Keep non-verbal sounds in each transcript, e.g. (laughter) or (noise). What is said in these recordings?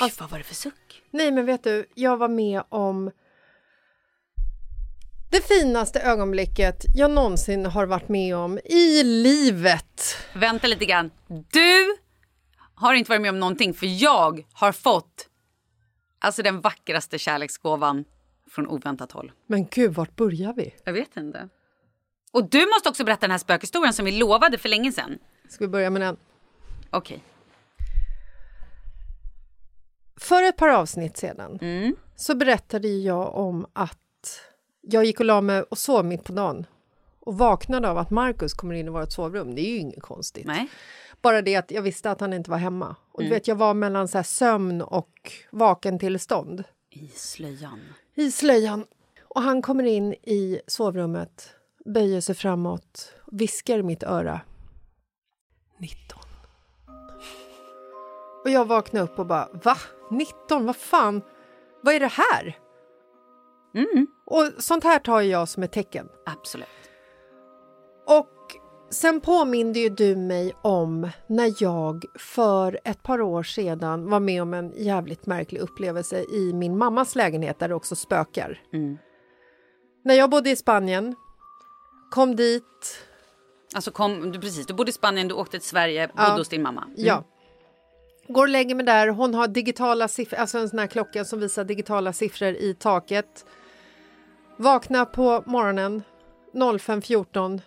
Oj, vad var det för suck? Nej, men vet du, jag var med om det finaste ögonblicket jag någonsin har varit med om i livet. Vänta lite grann. Du har inte varit med om någonting för jag har fått alltså den vackraste kärleksgåvan från oväntat håll. Men gud, vart börjar vi? Jag vet inte. Och du måste också berätta den här spökhistorien som vi lovade för länge sedan. Ska vi börja med den? Okej. För ett par avsnitt sedan Mm. så berättade jag om att jag gick och la mig och sov mitt på dagen och vaknade av att Markus kommer in i vårt sovrum. Det är ju inget konstigt. Nej. Bara det att jag visste att han inte var hemma. Och du vet, jag var mellan så sömn och vakentillstånd I slöjan. i slöjan. Och han kommer in i sovrummet, böjer sig framåt, viskar i mitt öra. 19. Och jag vaknar upp och bara, va? 19? Vad fan? Vad är det här? Mm. Och sånt här tar jag som ett tecken. Absolut. Och Sen påminde ju du mig om när jag för ett par år sedan var med om en jävligt märklig upplevelse i min mammas lägenhet där det också spökar. När jag bodde i Spanien, kom dit, Alltså kom, du, precis, du bodde i Spanien, du åkte till Sverige, bodde Ja. hos din mamma. Mm. Ja. Går och lägger mig där. Hon har digitala siffror, alltså en sån här klocka som visar digitala siffror i taket. Vaknar på morgonen 05.14.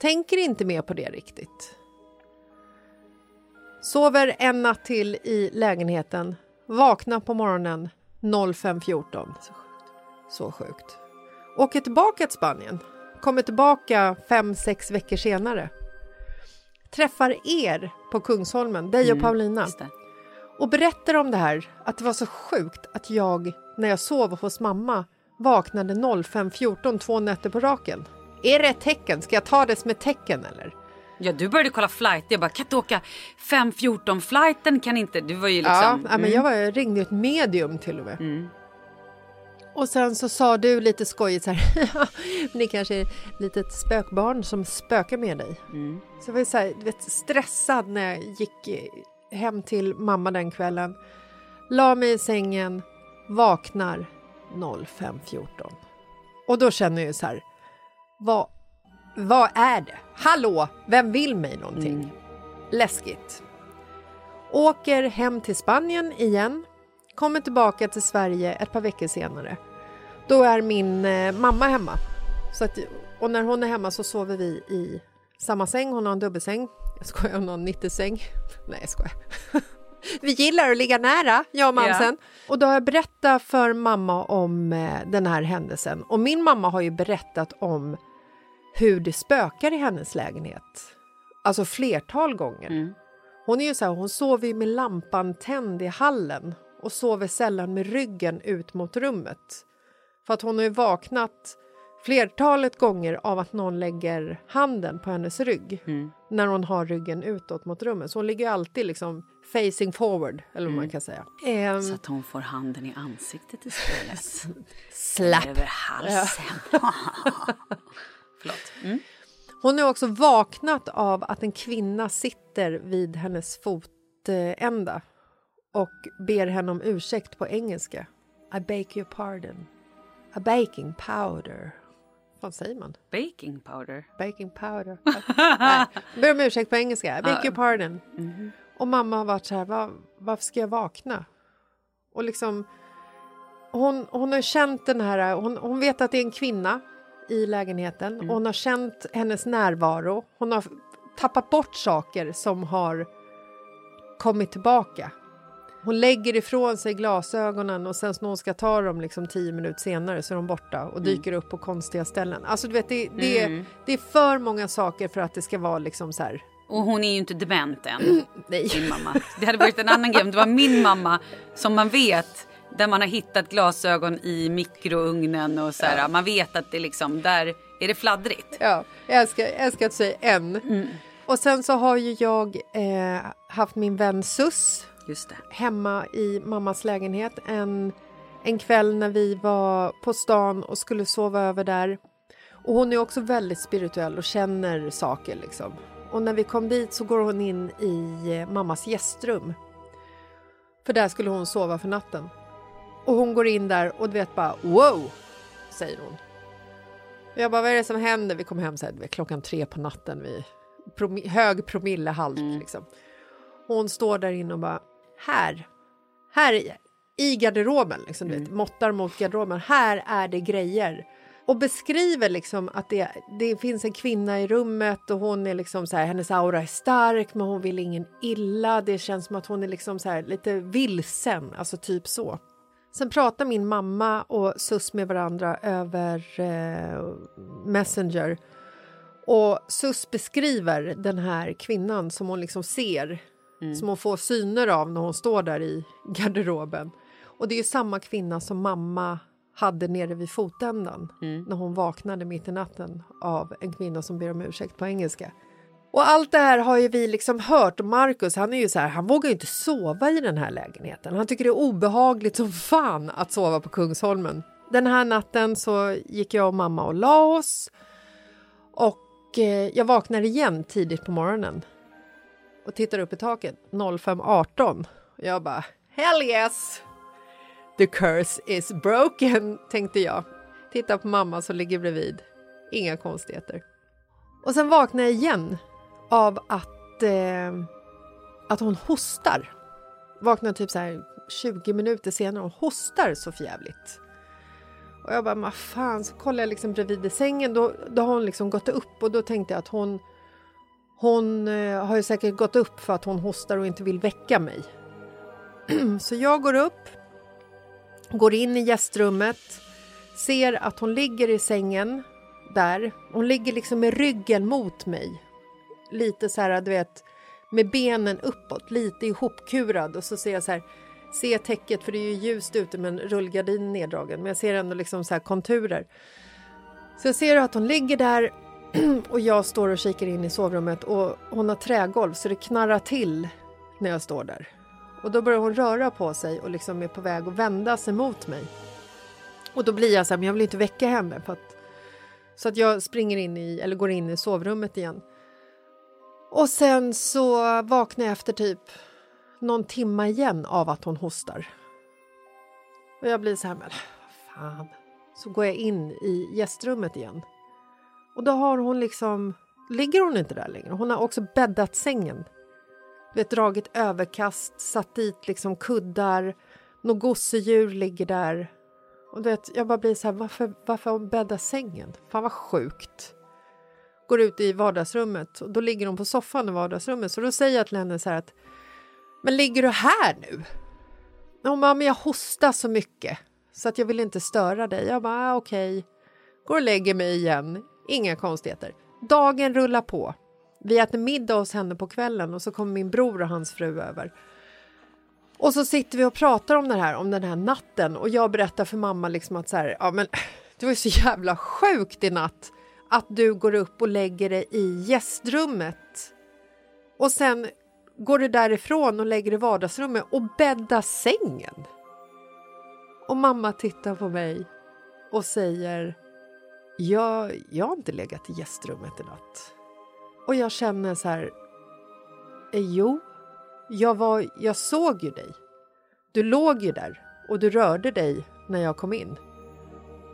Tänker inte mer på det riktigt. Sover en natt till i lägenheten. Vaknar på morgonen 05.14. Så sjukt. Åker tillbaka till Spanien. Kommer tillbaka fem, sex veckor senare träffar er på Kungsholmen, dig och Paulina, Just det. och berättar om det här, att det var så sjukt att jag, när jag sov hos mamma, vaknade 05.14 två nätter på raken. Är det ett tecken? Ska jag ta det som ett tecken eller? Ja, du började kolla flight. Jag bara, kan inte åka 5.14 flighten? Kan inte. Du var ju liksom... ja, men jag, var, jag ringde ett medium till och med. Och sen så sa du lite skojigt så här, (laughs) det kanske är ett litet spökbarn som spökar med dig. Så jag var så här, du vet, stressad när jag gick hem till mamma den kvällen. La mig i sängen, vaknar 05.14. Och då känner jag ju så här, vad, vad är det? Hallå, vem vill mig någonting? Läskigt. Åker hem till Spanien igen. Kommer tillbaka till Sverige ett par veckor senare. Då är min eh, mamma hemma. Så att, och när hon är hemma så sover vi i samma säng. Hon har en dubbelsäng. Jag skojar, hon har en 90-säng. (laughs) Nej, jag skojar. (laughs) Vi gillar att ligga nära, jag och mamsen. Och då har jag berättat för mamma om eh, den här händelsen. Och min mamma har ju berättat om hur det spökar i hennes lägenhet. Alltså flertal gånger. Hon är ju så här, hon sover ju med lampan tänd i hallen och sover sällan med ryggen ut mot rummet. För att hon har ju vaknat flertalet gånger av att någon lägger handen på hennes rygg när hon har ryggen utåt mot rummet. Så hon ligger alltid liksom facing forward, eller vad man kan säga. Ehm, Så att hon får handen i ansiktet istället. (laughs) slapp. Över halsen. (laughs) (laughs) Förlåt. Mm. Hon har också vaknat av att en kvinna sitter vid hennes fotända och ber henne om ursäkt på engelska. I bake your pardon. A baking powder. Vad säger man? Baking powder. Baking powder. (laughs) Nej, ber om ursäkt på engelska. I bake your pardon. Och mamma har varit så här, "Va- varför ska jag vakna? Och liksom, hon, hon har känt den här, hon, hon vet att det är en kvinna i lägenheten. Och hon har känt hennes närvaro. Hon har tappat bort saker som har kommit tillbaka. Hon lägger ifrån sig glasögonen och sen när hon ska ta dem liksom tio minuter senare så är de borta och dyker upp på konstiga ställen. Alltså du vet, det, det, är, det är för många saker för att det ska vara liksom så här... Och hon är ju inte dement än, (clears throat) Nej. din mamma. Det hade varit en annan grej om det var min mamma som man vet där man har hittat glasögon i mikrougnen och så här. Man vet att det liksom, där är det fladdrigt. Ja, jag älskar, jag älskar att säga en. Och sen så har ju jag eh, haft min vän Sus Just det. hemma i mammas lägenhet en, en kväll när vi var på stan och skulle sova över där. Och hon är också väldigt spirituell och känner saker liksom. Och när vi kom dit så går hon in i eh, mammas gästrum. För där skulle hon sova för natten. Och hon går in där och du vet bara wow, säger hon. Och jag bara, vad är det som händer? Vi kom hem så här, klockan tre på natten, vid promi- hög promillehalt liksom. Hon står där inne och bara, här, här i, garderoben, liksom, du vet, måttar mot garderoben, här är det grejer. Och beskriver liksom att det, det finns en kvinna i rummet och hon är liksom så här, hennes aura är stark men hon vill ingen illa. Det känns som att hon är liksom så här, lite vilsen, alltså typ så. Sen pratar min mamma och Sus med varandra över eh, Messenger. Och Sus beskriver den här kvinnan som hon liksom ser, som hon får syner av när hon står där i garderoben. Och det är samma kvinna som mamma hade nere vid fotändan när hon vaknade mitt i natten av en kvinna som ber om ursäkt på engelska. Och allt det här har ju vi liksom hört Marcus han är ju så här, han vågar ju inte sova i den här lägenheten. Han tycker det är obehagligt som fan att sova på Kungsholmen. Den här natten så gick jag och mamma och la oss och eh, jag vaknar igen tidigt på morgonen och tittar upp i taket 05.18. Jag bara hell yes! The curse is broken, tänkte jag. Tittar på mamma som ligger bredvid. Inga konstigheter. Och sen vaknar jag igen av att, eh, att hon hostar. Vaknar typ så här 20 minuter senare och hostar så förjävligt. Och jag bara, vad fan, så kollar jag liksom bredvid i sängen, då, då har hon liksom gått upp och då tänkte jag att hon hon eh, har ju säkert gått upp för att hon hostar och inte vill väcka mig. (clears throat) så jag går upp, går in i gästrummet, ser att hon ligger i sängen där. Hon ligger liksom med ryggen mot mig. Lite så här, du vet, med benen uppåt, lite ihopkurad och så ser jag så här, ser täcket för det är ju ljust ute men rullgardinen neddragen, men jag ser ändå liksom så här konturer. Så jag ser att hon ligger där (clears throat) och jag står och kikar in i sovrummet och hon har trägolv så det knarrar till när jag står där. Och då börjar hon röra på sig och liksom är på väg att vända sig mot mig. Och då blir jag så här, men jag vill inte väcka henne. För att, så att jag springer in i, eller går in i sovrummet igen. Och sen så vaknar jag efter typ någon timma igen av att hon hostar. Och jag blir så här, men fan. Så går jag in i gästrummet igen. Och då har hon liksom, ligger hon inte där längre. Hon har också bäddat sängen. Du vet, dragit överkast, satt dit liksom kuddar, något gosedjur ligger där. Och du vet, jag bara blir så här, varför, varför har hon bäddat sängen? Fan vad sjukt. Går ut i vardagsrummet och då ligger hon på soffan i vardagsrummet. Så då säger jag till henne så här att, men ligger du här nu? Hon bara, men jag hostar så mycket så att jag vill inte störa dig. Jag bara, ah, okej. Okay. Går och lägger mig igen Inga konstigheter. Dagen rullar på. Vi äter middag hos henne på kvällen och så kommer min bror och hans fru över. Och så sitter vi och pratar om det här, om den här natten och jag berättar för mamma liksom att så här, ja men det var ju så jävla sjukt i natt att du går upp och lägger dig i gästrummet och sen går du därifrån och lägger dig i vardagsrummet och bäddar sängen. Och mamma tittar på mig och säger jag, jag har inte legat i gästrummet i natt. Och jag känner så här... Eh, jo, jag, var, jag såg ju dig. Du låg ju där och du rörde dig när jag kom in.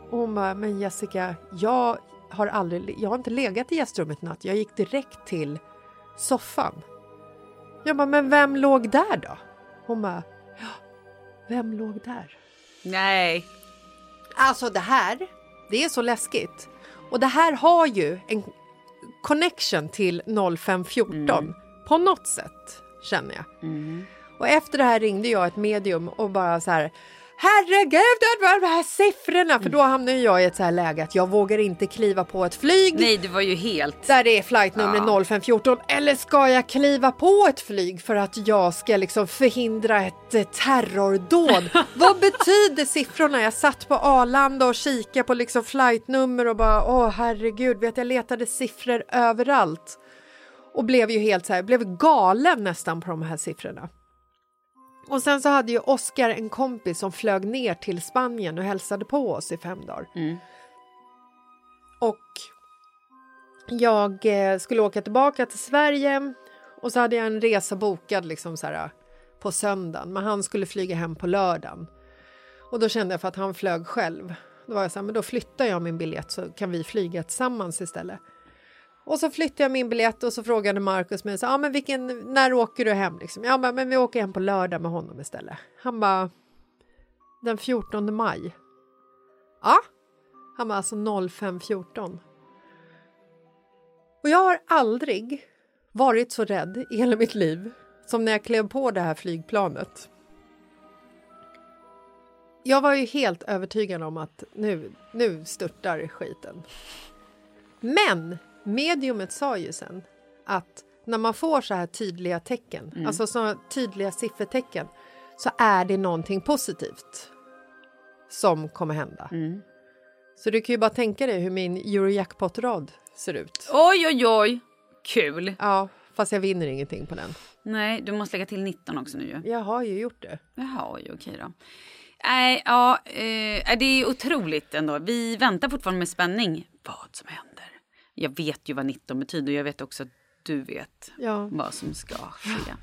Och hon bara, men Jessica, jag har, aldrig, jag har inte legat i gästrummet i natt. Jag gick direkt till soffan. Jag bara, men vem låg där då? Hon bara, ja, vem låg där? Nej. Alltså det här det är så läskigt. Och det här har ju en connection till 0514 mm. på något sätt, känner jag. Mm. Och efter det här ringde jag ett medium och bara så här herregud, de här siffrorna! För då hamnar jag i ett så här läge att jag vågar inte kliva på ett flyg. Nej, du var ju helt... Där det är flightnummer ja. 0514. Eller ska jag kliva på ett flyg för att jag ska liksom förhindra ett eh, terrordåd? (laughs) Vad betyder siffrorna? Jag satt på Arlanda och kikade på liksom flightnummer och bara åh herregud, vet jag letade siffror överallt. Och blev ju helt så här, blev galen nästan på de här siffrorna. Och sen så hade ju Oscar en kompis som flög ner till Spanien och hälsade på oss i fem dagar. Mm. Och jag eh, skulle åka tillbaka till Sverige och så hade jag en resa bokad liksom så här, på söndagen, men han skulle flyga hem på lördagen. Och då kände jag för att han flög själv. Då var jag så här, men då flyttar jag min biljett så kan vi flyga tillsammans istället. Och så flyttade jag min biljett och så frågade Markus mig så, ah, men vilken, när åker du hem? Liksom. Ja, men, men vi åker hem på lördag med honom istället. Han bara, den 14 maj. Ja, han var alltså 05.14. Och jag har aldrig varit så rädd i hela mitt liv som när jag klev på det här flygplanet. Jag var ju helt övertygad om att nu, nu störtar skiten. Men mediumet sa ju sen att när man får så här tydliga tecken, mm. alltså så tydliga siffertecken, så är det någonting positivt som kommer hända. Mm. Så du kan ju bara tänka dig hur min Eurojackpot-rad ser ut. Oj, oj, oj! Kul! Ja, fast jag vinner ingenting på den. Nej, du måste lägga till 19 också nu ju. Jag har ju gjort det. Jaha, oj, okej då. Nej, ja, eh, det är otroligt ändå. Vi väntar fortfarande med spänning vad som händer Jag vet ju vad 19 betyder och jag vet också att du vet Ja. vad som ska ske.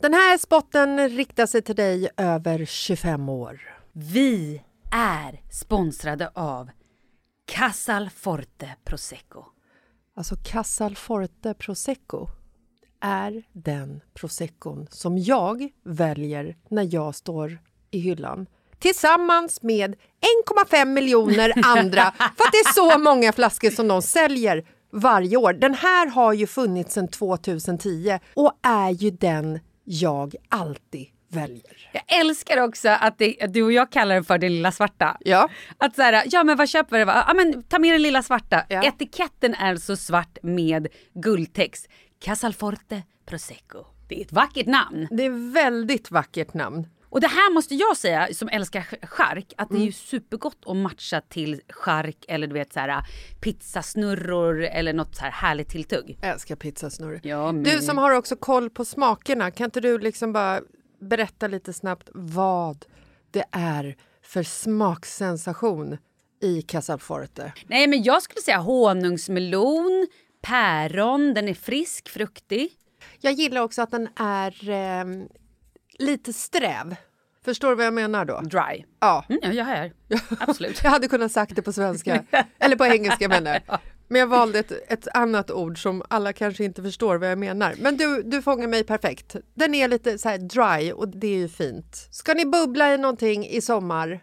Den här spotten riktar sig till dig över 25 år. Vi är sponsrade av Casalforte Prosecco. Alltså Casalforte Prosecco är den proseccon som jag väljer när jag står i hyllan tillsammans med 1,5 miljoner andra för att det är så många flaskor som de säljer varje år. Den här har ju funnits sedan 2010 och är ju den jag alltid väljer. Jag älskar också att, det, att du och jag kallar den för den lilla svarta. Ja. Att så här, ja men vad köper du? Ja men ta med den lilla svarta. Ja. Etiketten är så svart med guldtext. Casalforte Prosecco. Det är ett vackert namn. Det är väldigt vackert namn. Och det här måste jag säga som älskar ch- chark att det är ju supergott att matcha till chark eller du vet så här pizzasnurror eller något så här härligt tilltugg. Jag älskar pizzasnurr. Ja, men- Du som har också koll på smakerna, kan inte du liksom bara berätta lite snabbt vad det är för smaksensation i Casalforte? Nej men jag skulle säga honungsmelon, päron, den är frisk, fruktig. Jag gillar också att den är eh, lite sträv. Förstår du vad jag menar då? Dry. Ja. Mm, ja, jag hör. (laughs) Absolut. Jag hade kunnat sagt det på svenska, (laughs) eller på engelska menar jag. Men jag valde ett, ett annat ord som alla kanske inte förstår vad jag menar. Men du, du fångar mig perfekt. Den är lite så här dry och det är ju fint. Ska ni bubbla i någonting i sommar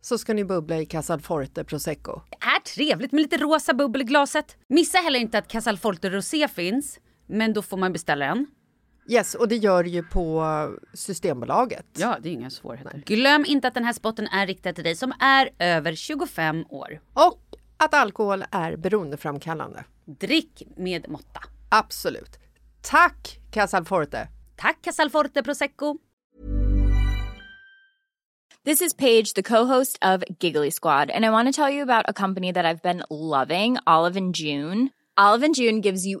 så ska ni bubbla i Casalforte Prosecco. Det är trevligt med lite rosa bubbel i glaset. Missa heller inte att Casalforte Rosé finns. Men då får man beställa en. Yes, och det gör det ju på Systembolaget. Ja, det är inga svårigheter. Glöm inte att den här spotten är riktad till dig som är över 25 år. Och att alkohol är beroendeframkallande. Drick med måtta. Absolut. Tack Casalforte! Tack Casalforte Prosecco. This is Paige, the co-host of Giggly Squad, and I want to tell you about a company that I've been loving, Olive and June. Olive and June gives you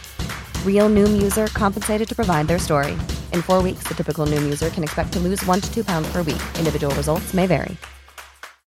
Real Noom user compensated to provide their story. In four weeks, the typical Noom user can expect to lose one to two pounds per week. Individual results may vary.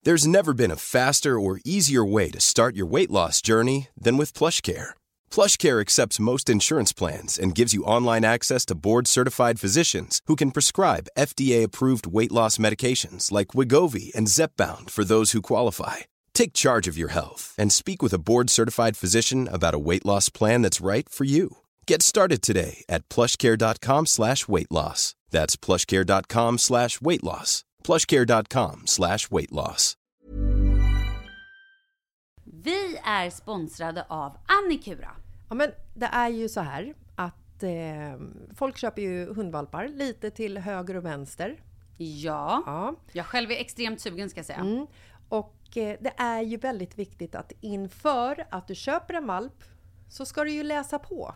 There's never been a faster or easier way to start your weight loss journey than with PlushCare. PlushCare accepts most insurance plans and gives you online access to board-certified physicians who can prescribe FDA-approved weight loss medications like Wigovi and Zepbound for those who qualify. Take charge of your health and speak with a board-certified physician about a weight loss plan that's right for you. Get started today at plushcare.com slash weight loss. That's plushcare.com slash weight loss. plushcare.com slash weight loss. Vi är sponsrade av Annikura. Ja, men det är ju så här att eh, folk köper ju hundvalpar lite till höger och vänster. Ja. Ja. Jag själv är extremt sugen ska jag säga. Mm. Och eh, det är ju väldigt viktigt att inför att du köper en valp så ska du ju läsa på.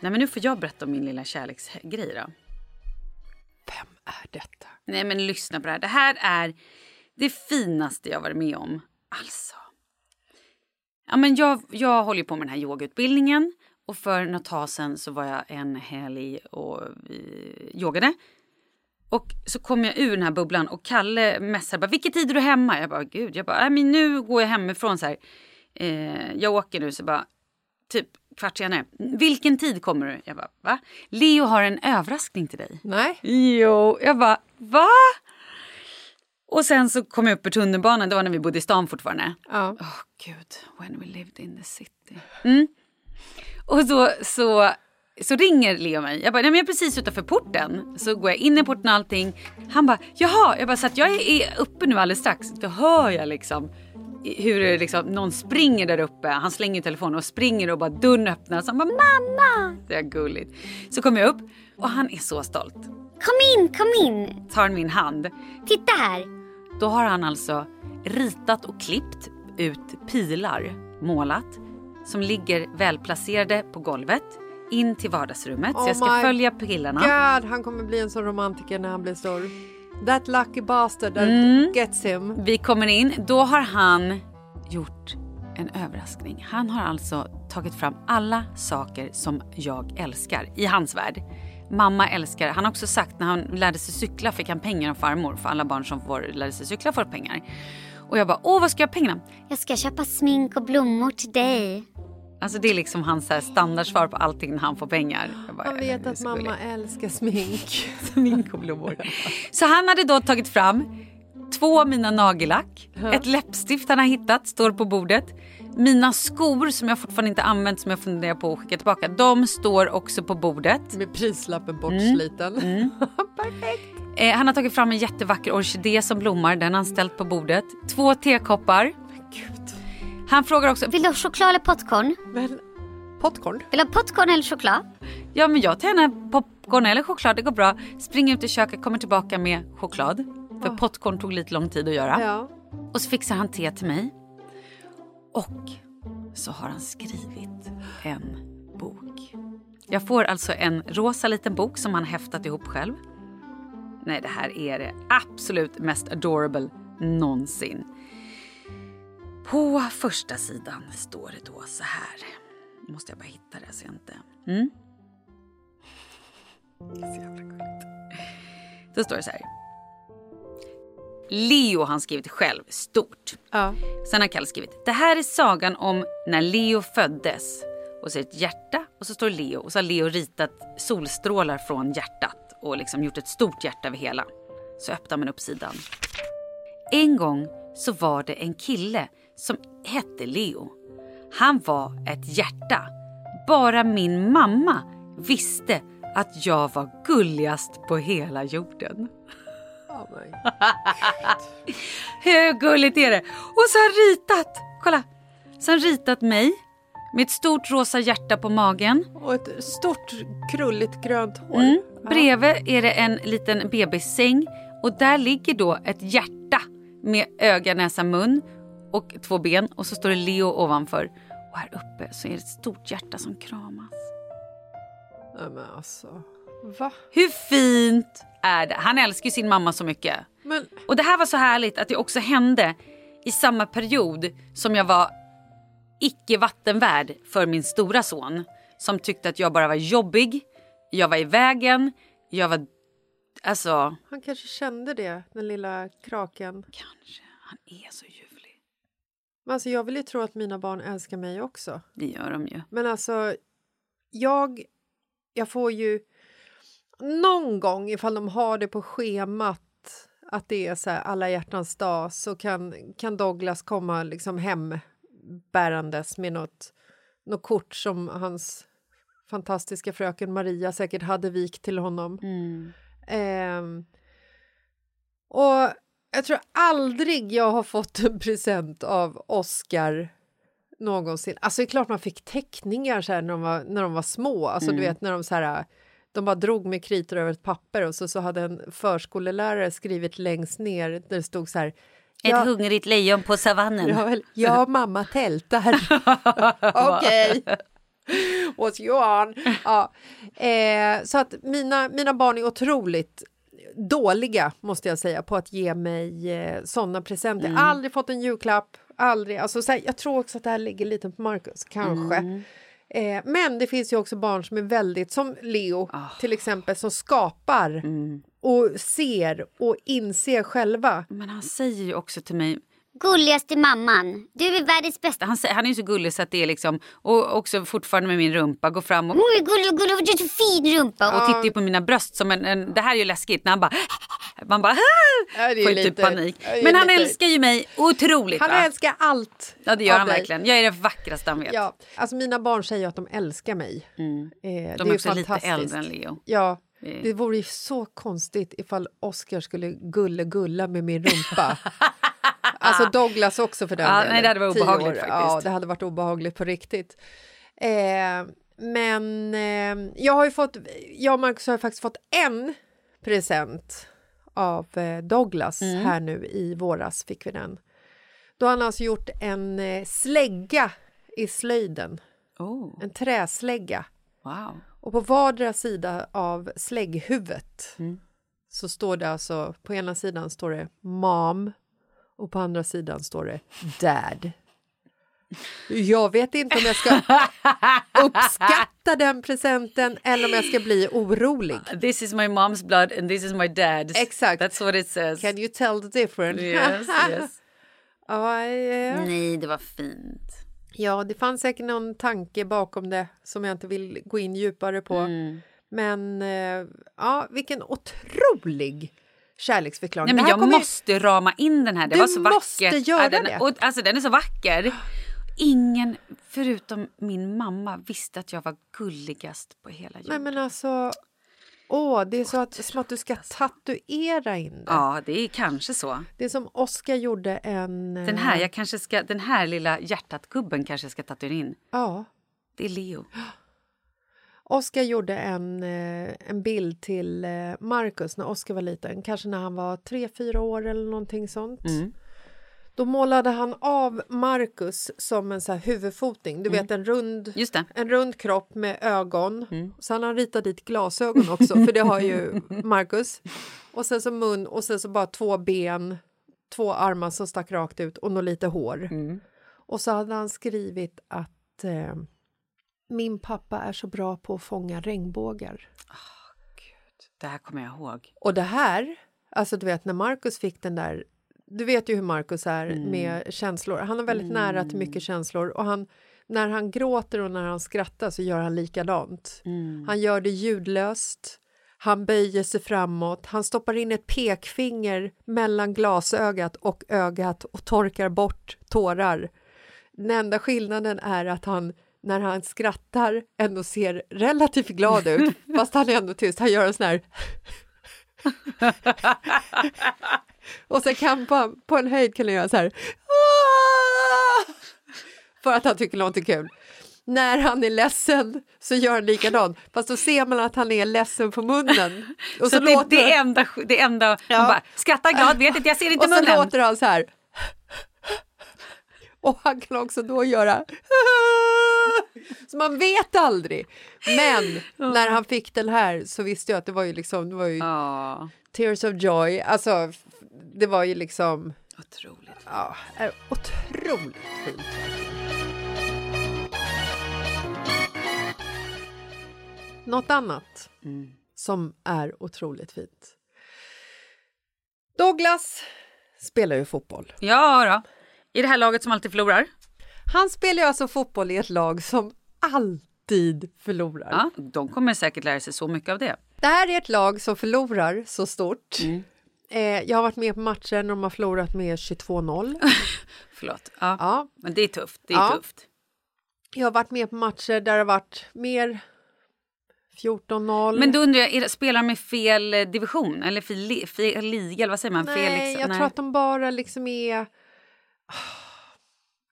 Nej men nu får jag berätta om min lilla kärleksgrej då. Vem är detta? Nej men lyssna på det här. Det här är det finaste jag varit med om. Alltså. Ja men jag, jag håller på med den här yogautbildningen. Och för något tag sen så var jag en helg och vi yogade. Och så kom jag ur den här bubblan och Kalle messade bara “Vilken tid är du hemma?” Jag bara “Gud, jag bara, nej, men nu går jag hemifrån så här. Eh, jag åker nu så bara typ kvart senare. “Vilken tid kommer du?” Jag bara “Va?” “Leo har en överraskning till dig.” Nej. Jo, jag bara “Va?” Och sen så kom jag upp ur tunnelbanan, det var när vi bodde i stan fortfarande. Ja. Åh gud, when we lived in the city. Mm. Och så, så, så ringer Leo mig. Jag bara, nej men jag är precis utanför porten. Så går jag in i porten och allting. Han bara, jaha. Jag bara, så att jag är uppe nu alldeles strax. Då hör jag liksom hur liksom, någon springer där uppe. Han slänger telefonen och springer och bara dörren öppnas. Han bara, mamma! Det är gulligt. Så kommer jag upp och han är så stolt. Kom in, kom in! Tar min hand. Titta här! Då har han alltså ritat och klippt ut pilar, målat, som ligger välplacerade på golvet in till vardagsrummet. så Oh jag ska my följa pilarna. God, han kommer bli en sån romantiker när han blir stor. That lucky bastard that Mm. gets him. Vi kommer in, då har han gjort en överraskning. Han har alltså tagit fram alla saker som jag älskar i hans värld. Mamma älskar, han har också sagt när han lärde sig cykla fick han pengar av farmor för alla barn som får, lärde sig cykla får pengar. Och jag bara, åh vad ska jag ha pengarna? Jag ska köpa smink och blommor till dig. Alltså det är liksom hans här standardsvar på allting när han får pengar. Jag bara, Han "Ja, vet att mamma gulligt." älskar smink. Smink och blommor. Så han hade då tagit fram två av mina nagellack, ett läppstift han har hittat, står på bordet. Mina skor som jag fortfarande inte använt som jag funderar på att skicka tillbaka, de står också på bordet. Med prislappen bortsliten. Mm. (laughs) Eh, han har tagit fram en jättevacker orkidé som blommar, den har han ställt på bordet. Två tekoppar. Han frågar också, Vill du ha choklad eller popcorn? Men, popcorn? Vill du ha popcorn eller choklad? ja men jag tar gärna popcorn eller choklad, det går bra. Springer ut i köket, kommer tillbaka med choklad. För popcorn tog lite lång tid att göra. Ja. Och så fixar han te till mig. Och så har han skrivit en bok. Jag får alltså en rosa liten bok som han häftat ihop själv. Nej, det här är det absolut mest adorable någonsin. På första sidan står det då så här. Nu måste jag bara hitta det så jag inte... Mm. Så jävla gulligt. Då står det så här. Leo har han skrivit själv, stort. Ja. Sen har Kalle skrivit, det här är sagan om när Leo föddes. Och så är det ett hjärta och så står Leo och så har Leo ritat solstrålar från hjärtat och liksom gjort ett stort hjärta över hela. Så öppnar man upp sidan. En gång så var det en kille som hette Leo. Han var ett hjärta. Bara min mamma visste att jag var gulligast på hela jorden. Oh. (laughs) Hur gulligt är det? Och så har han ritat, kolla. Så har han ritat mig med ett stort rosa hjärta på magen. Och ett stort krulligt grönt hår. Mm. Bredvid är det en liten bebissäng och där ligger då ett hjärta med öga, näsa, mun och två ben och så står det Leo ovanför. Och här uppe så är det ett stort hjärta som kramas. Nej men alltså. Va? Hur fint är det? Han älskar ju sin mamma så mycket. Men Och det här var så härligt att det också hände i samma period som jag var icke vattenvärd för min stora son. Som tyckte att jag bara var jobbig, jag var i vägen, jag var... Alltså, han kanske kände det, den lilla kraken. kanske. Han är så ljuvlig. Men alltså jag vill ju tro att mina barn älskar mig också. Det gör de ju. Men alltså, jag, jag får ju någon gång ifall de har det på schemat att det är så här alla hjärtans dag så kan, kan Douglas komma liksom hem bärandes med något, något kort som hans fantastiska fröken Maria säkert hade vikt till honom. Mm. Ehm, och jag tror aldrig jag har fått en present av Oscar någonsin. Alltså det är klart man fick teckningar så här när, de var, när de var små. Alltså Mm. du vet när de så här de bara drog med kritor över ett papper och så, så hade en förskolelärare skrivit längst ner där det stod så här Ett Ja. hungrigt lejon på savannen. Ja, ja (laughs) mamma tältar. (laughs) Okej. What's you on? Ja. Eh, så att mina, mina barn är otroligt dåliga, måste jag säga, på att ge mig eh, såna presenter. Aldrig fått en julklapp, aldrig. Alltså, så här, jag tror också att det här ligger lite på Marcus, kanske. Eh, men det finns ju också barn som är väldigt, som Leo till exempel, som skapar och ser och inser själva. Men han säger ju också till mig, Gulligaste mamman. Du är världens bästa. han, han är ju så gullig så att det är liksom, och också fortfarande med min rumpa, går fram och är gullig, gullig, du har så fin rumpa. och tittar ju på mina bröst som en, en, det här är ju läskigt när han bara, man bara, Ja, det är får ju typ lite- panik. det är Men han lite- älskar ju mig otroligt Han va? älskar allt Ja det gör han dig. verkligen. Jag är det vackraste han vet. Ja, alltså mina barn säger att de älskar mig. Mm. Eh, De är också lite äldre än Leo. Ja, Det- det vore ju så konstigt ifall Oscar skulle gulle-gulla med min rumpa. (laughs) alltså Douglas också för den Ja, delen. nej, det hade varit obehagligt faktiskt. Ja, det hade varit obehagligt på riktigt. Eh, men eh, jag har ju fått, jag och Marcus har faktiskt fått en present av eh, Douglas Mm. här nu i våras fick vi den. Då har han alltså gjort en eh, slägga i slöjden, Oh, en träslägga. wow. Och på vardera sida av slägghuvudet Mm. så står det alltså, på ena sidan står det mom och på andra sidan står det dad. Jag vet inte om jag ska (laughs) uppskatta den presenten eller om jag ska bli orolig. This is my mom's blood and this is my dad's. Exakt. That's what it says. Can you tell the difference? Yes, yes. (laughs) ja, eh, Nej, det var fint. ja, det fanns säkert någon tanke bakom det som jag inte vill gå in djupare på. Mm. Men eh, ja, vilken otrolig kärleksförklaring. Nej, men jag kommer ju- måste rama in den här. Det Du var så vackert. måste göra den, det. Och, alltså, den är så vacker. Ingen förutom min mamma visste att jag var gulligast på hela Nej jorden. men alltså, åh, det är så att, som att du ska tatuera in det. Ja, det är kanske så. Det är som Oscar gjorde en... eh, Den här, jag kanske ska, den här lilla hjärtat-gubben kanske jag ska tatuera in. Ja, Det är Leo. Oscar gjorde en, eh, en bild till eh, Marcus när Oscar var liten, kanske när han var tre, fyra år eller någonting sånt. Mm. Då målade han av Marcus som en så här huvudfoting, du vet en rund, en rund kropp med ögon. Mm. Sen har han ritat dit glasögon också, för det har ju (laughs) Marcus. Och sen så mun och sen så bara två ben, två armar som stack rakt ut och något lite hår. Mm. Och så hade han skrivit att eh, min pappa är så bra på att fånga regnbågar. Det här kommer jag ihåg. Och det här, alltså du vet när Marcus fick den där du vet ju hur Markus är Mm. med känslor. Han är väldigt nära till mycket känslor och han, när han gråter och när han skrattar så gör han likadant. Mm. Han gör det ljudlöst. Han böjer sig framåt. Han stoppar in ett pekfinger mellan glasögat och ögat och torkar bort tårar. Den enda skillnaden är att han när han skrattar ändå ser relativt glad ut (laughs) fast han är ändå tyst. Han gör en sån här (laughs) och sen kan på, på en höjd kan han göra så här (laughs) för att han tycker något är kul. När han är ledsen så gör han likadant fast då ser man att han är ledsen på munnen. Och Så, det, låter det enda, det enda Ja. bara skrattar glad, vet inte, jag ser inte och så munnen. låter han så här. Och han kan också då göra så man vet aldrig. Men när han fick den här så visste jag att det var ju liksom det var ju Ja, tears of joy. Alltså det var ju liksom otroligt. ja, är otroligt fint. Något annat som är otroligt fint. Douglas spelar ju fotboll. Ja då. I det här laget som alltid förlorar. Han spelar ju alltså fotboll i ett lag som alltid förlorar. Ja, de kommer säkert lära sig så mycket av det. Det här är ett lag som förlorar så stort. Eh, jag har varit med på matcher när de har förlorat med 22-0. (laughs) Förlåt. Ja. Ja. Men det är tufft. Det är Ja. tufft. Jag har varit med på matcher där det har varit mer 14-0. Men då undrar jag, spelar de i fel eh, division? Eller fel, fel liga? Eller vad säger man? Nej, fel, liksom- jag tror att de bara liksom är...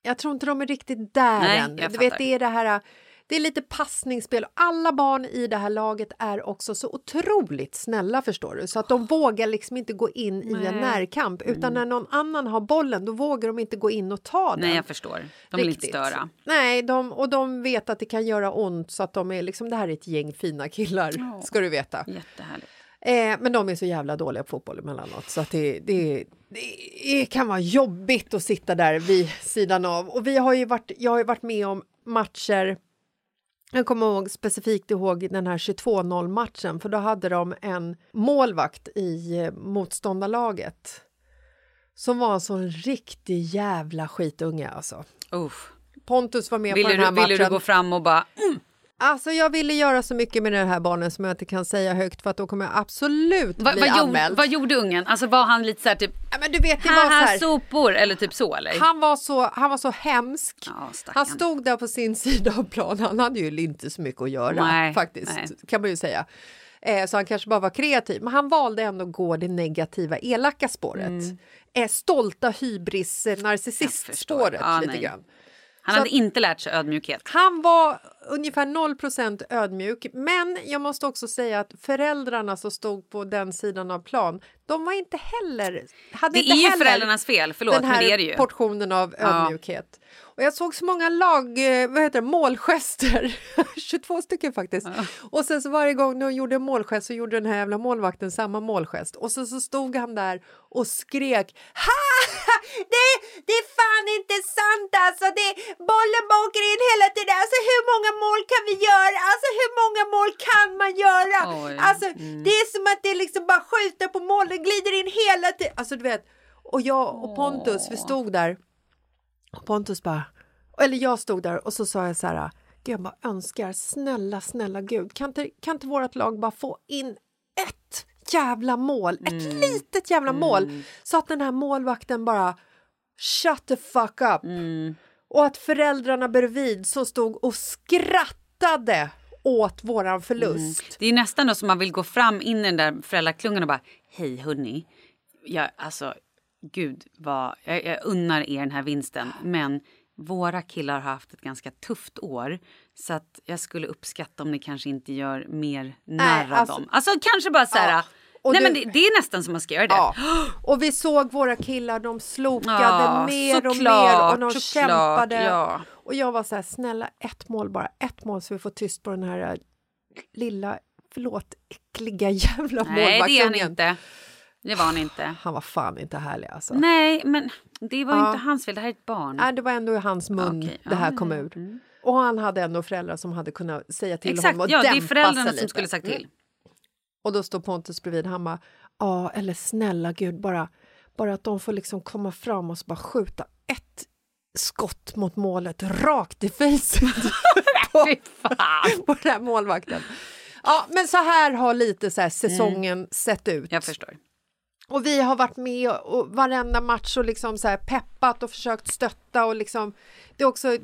Jag tror inte de är riktigt där Nej, än. Du vet, det är det här... Det är lite passningsspel. Alla barn i det här laget är också så otroligt snälla förstår du. Så att de vågar liksom inte gå in i en Nej. Mm. närkamp. Utan när någon annan har bollen då vågar de inte gå in och ta den. Nej, jag förstår. De vill inte störa. Nej, de, och de vet att det kan göra ont så att de är liksom, det här är ett gäng fina killar, ska du veta. Jättehärligt. Eh, men de är så jävla dåliga på fotboll emellanåt så att det, det, det kan vara jobbigt att sitta där vid sidan av. Och vi har ju varit, jag har ju varit med om matcher jag kommer ihåg specifikt ihåg den här 22-0 matchen för då hade de en målvakt i eh, motståndarlaget som var en sån riktig jävla skitunge alltså. Uff. Pontus var med Ville, på den här du, ville matchen. du gå fram och bara... Mm, Alltså jag ville göra så mycket med den här barnen som jag inte kan säga högt för att då kommer jag absolut vad, bli gjorde, anmäld. vad gjorde ungen? Alltså var han lite så här typ... Ja, men du vet, det var så här, sopor! Eller typ så eller? han, var så, han var så hemsk. Ja, han stod där på sin (laughs) sida av planen. Han hade ju inte så mycket att göra Nej, faktiskt, nej. kan man ju säga. Eh, så han kanske bara var kreativ. Men han valde ändå att gå det negativa, elaka spåret. Mm. Eh, stolta hybris, eh, narcissistspåret Ja, lite nej. grann. Han Så hade inte lärt sig ödmjukhet. Han var ungefär 0% ödmjuk, men jag måste också säga att föräldrarna som stod på den sidan av plan, de var inte heller... Hade Det inte är ju heller föräldrarnas fel, förlåt, den här men det är det ju. portionen av Ja. ödmjukhet. Och jag såg så många lag, eh, vad heter det, målgester, (laughs) 22 stycken faktiskt. Och sen så varje gång de gjorde en målgest så gjorde den här jävla målvakten samma målgest. Och så, så stod han där och skrek ha! Det, det är fan inte sant alltså! Det, bollen bara åker in hela tiden. Alltså hur många mål kan vi göra? Alltså hur många mål kan man göra? Oj. Alltså det är som att det liksom bara skjuter på mål, den glider in hela tiden. Alltså du vet. Och jag och Pontus, vi stod där. Och Pontus bara, eller jag stod där och så sa jag så här, Gud, jag bara önskar, snälla, snälla Gud, kan inte, kan inte vårt lag bara få in ett jävla mål, ett litet jävla mål, så att den här målvakten bara shut the fuck up. Och att föräldrarna bredvid så stod och skrattade åt våran förlust. Det är nästan då som man vill gå fram in i den där föräldraklungan och bara Hej hörni. Jag, alltså, gud vad, jag, jag unnar er den här vinsten. Men våra killar har haft ett ganska tufft år. Så att jag skulle uppskatta om ni kanske inte gör mer narr av alltså- dem. Alltså kanske bara så här. Ja, Nej du- men det, det är nästan som man ska göra det. Ja. Och vi såg våra killar, de slokade Ja, mer och mer och de kämpade. ja. Och jag var så här, snälla ett mål bara, ett mål så vi får tyst på den här äh, lilla, förlåt, äckliga (laughs) jävla Nej det är han inte. Det var han inte. Han var fan inte härlig alltså. Nej men det var inte hans fel, det här är ett barn. Nej, det var ändå i hans mun Okej, det här kom ja, ur. Och han hade ändå föräldrar som hade kunnat säga till Exakt, honom och ja det är dämpa föräldrarna sig som lite. skulle sagt till. Mm. Och då står Pontus bredvid, han bara, ja eller snälla gud bara, Bara att de får liksom komma fram och så bara skjuta ett skott mot målet rakt i facet (laughs) på, (laughs) på den här målvakten. Ja, men så här har lite så här säsongen sett ut. Jag förstår. Och vi har varit med och, och varenda match och liksom så här peppat och försökt stötta och liksom det är också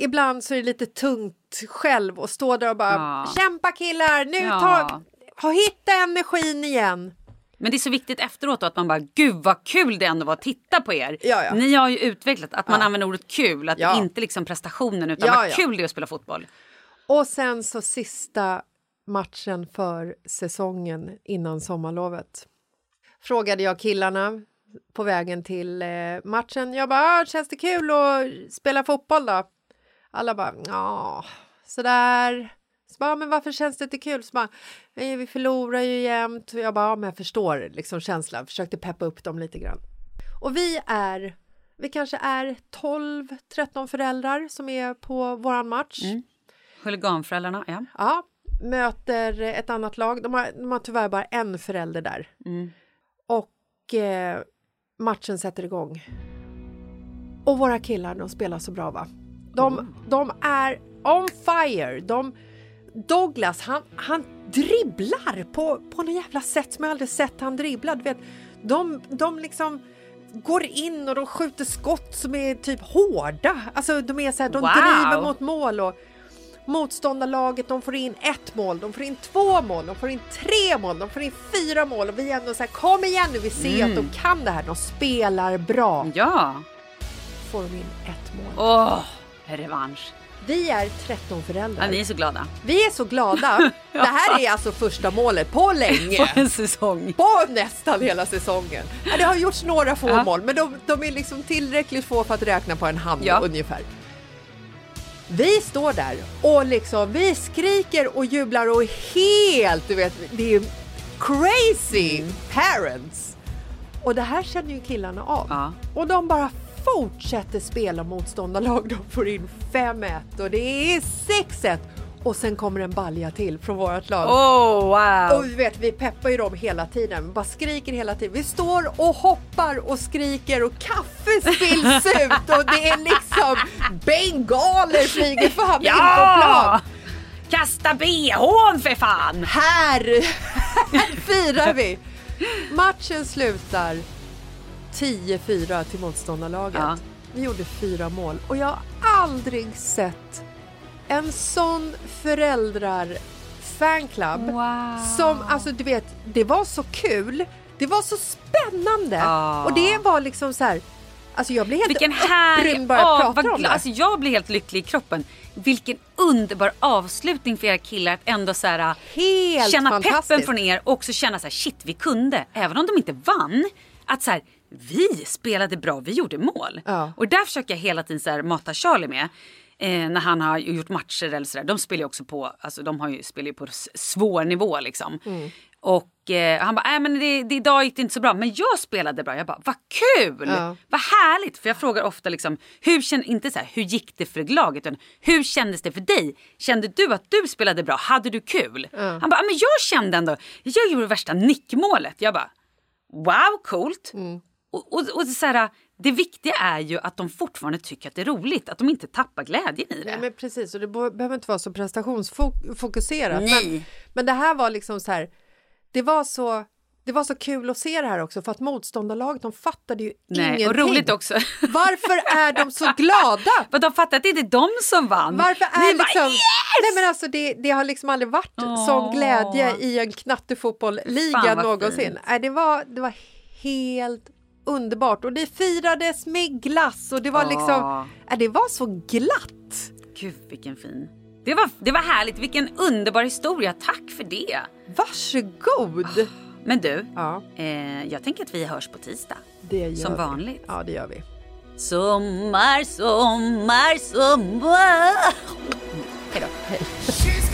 ibland så är det lite tungt själv att stå där och bara Ja. kämpa killar, nu Ja. ta, hitta energin igen. Men det är så viktigt efteråt då att man bara, gud vad kul det ändå var att titta på er. Ja, ja. Ni har ju utvecklat att man Ja. använder ordet kul, att Ja. inte liksom prestationen utan Ja, vad kul det är att spela fotboll. Och sen så sista matchen för säsongen innan sommarlovet. Frågade jag killarna på vägen till eh, matchen. Jag bara, "Ah, känns det kul att spela fotboll då? Alla bara, ja, sådär. Så bara, men varför känns det inte kul? Så bara, "Nej, vi förlorar ju jämt. Och Jag bara, ja, men jag förstår liksom känslan. Försökte peppa upp dem lite grann. Och vi är, vi kanske är 12-13 föräldrar som är på våran match. Huliganföräldrarna, ja. Ja, möter ett annat lag. De har, de har tyvärr bara en förälder där. Mm. Och eh, matchen sätter igång. Och våra killar, de spelar så bra va? De, de är on fire. De, Douglas, han, han dribblar på, på något jävla sätt som jag aldrig sett han dribbla. Du vet, de, de liksom går in och de skjuter skott som är typ hårda. Alltså de är så här, de Wow. driver mot mål och motståndarlaget de får in ett mål, de får in två mål, de får in tre mål, de får in fyra mål och vi är ändå så här, kom igen nu, vi ser att de kan det här, de spelar bra. Ja. Får de in ett mål. Åh, revansch. Vi är 13 föräldrar. Ja, ni är så glada. Vi är så glada. (laughs) Det här är alltså första målet på länge. På en säsong. På nästan hela säsongen. Ja, Det har gjorts några få mål, men de, de är liksom tillräckligt få för att räkna på en hand ungefär. Vi står där och liksom, vi skriker och jublar och helt, du vet, det är crazy Mm. parents. Och det här känner ju killarna av. Och de bara fortsätter spela motståndarlag. De får in 5-1 och det är 6-1. Och sen kommer en balja till från vårt lag. Oh, wow. Och vi vet, vi peppar ju dem hela tiden, bara skriker hela tiden. Vi står och hoppar och skriker och kaffe spills (laughs) ut och det är liksom bengaler flyger fram in på Ja! plan. Kasta bhn för fan! Här, (laughs) här firar vi! Matchen slutar 10-4 till motståndarlaget. Ja. Vi gjorde fyra mål och jag har aldrig sett en sån föräldrar fanclub Wow. som, alltså du vet, det var så kul. Det var så spännande Ja. och det var liksom så här. Alltså jag blir helt Vilken upprymd bara jag Åh, pratar om det. Alltså jag blir helt lycklig i kroppen. Vilken underbar avslutning för era killar att ändå så här, Helt känna peppen från er och också känna så här, shit vi kunde. Även om de inte vann. Att så här, vi spelade bra, vi gjorde mål. Ja. Och där försöker jag hela tiden så mata Charlie med. Eh, när han har gjort matcher eller sådär. De spelar ju också på, alltså de har ju, spelar ju på svår nivå liksom. Mm. Och eh, han bara, nej men det, det, idag gick det inte så bra. Men jag spelade bra. Jag bara, vad kul! Ja. Vad härligt! För jag frågar ofta liksom, hur kände, inte så här, hur gick det för laget? Utan hur kändes det för dig? Kände du att du spelade bra? Hade du kul? Han bara, men jag kände ändå, jag gjorde värsta nickmålet. Jag bara, wow coolt! Mm. Och, och, och så här, det viktiga är ju att de fortfarande tycker att det är roligt. Att de inte tappar glädjen i det. Nej, men precis, och det behöver inte vara så prestationsfokuserat. Nej. Men, men det här var liksom så här, det var så, det var så kul att se det här också för att motståndarlaget de fattade ju Nej, ingenting. och roligt också. (laughs) Varför är de så glada? (laughs) För de fattar att det inte är de som vann. Varför är Ni bara, liksom... yes! Nej men alltså det, det har liksom aldrig varit Åh. sån glädje i en knattefotbollliga någonsin. fint. Nej, det, var, det var helt underbart och det firades med glass och det var liksom... Nej, det var så glatt. Gud vilken fin. Det var, det var härligt, vilken underbar historia. Tack för det. Varsågod! Men du, Ja, eh, jag tänker att vi hörs på tisdag. Som vi. vanligt. Ja, det gör vi. Sommar, sommar, sommar. Hej då. She's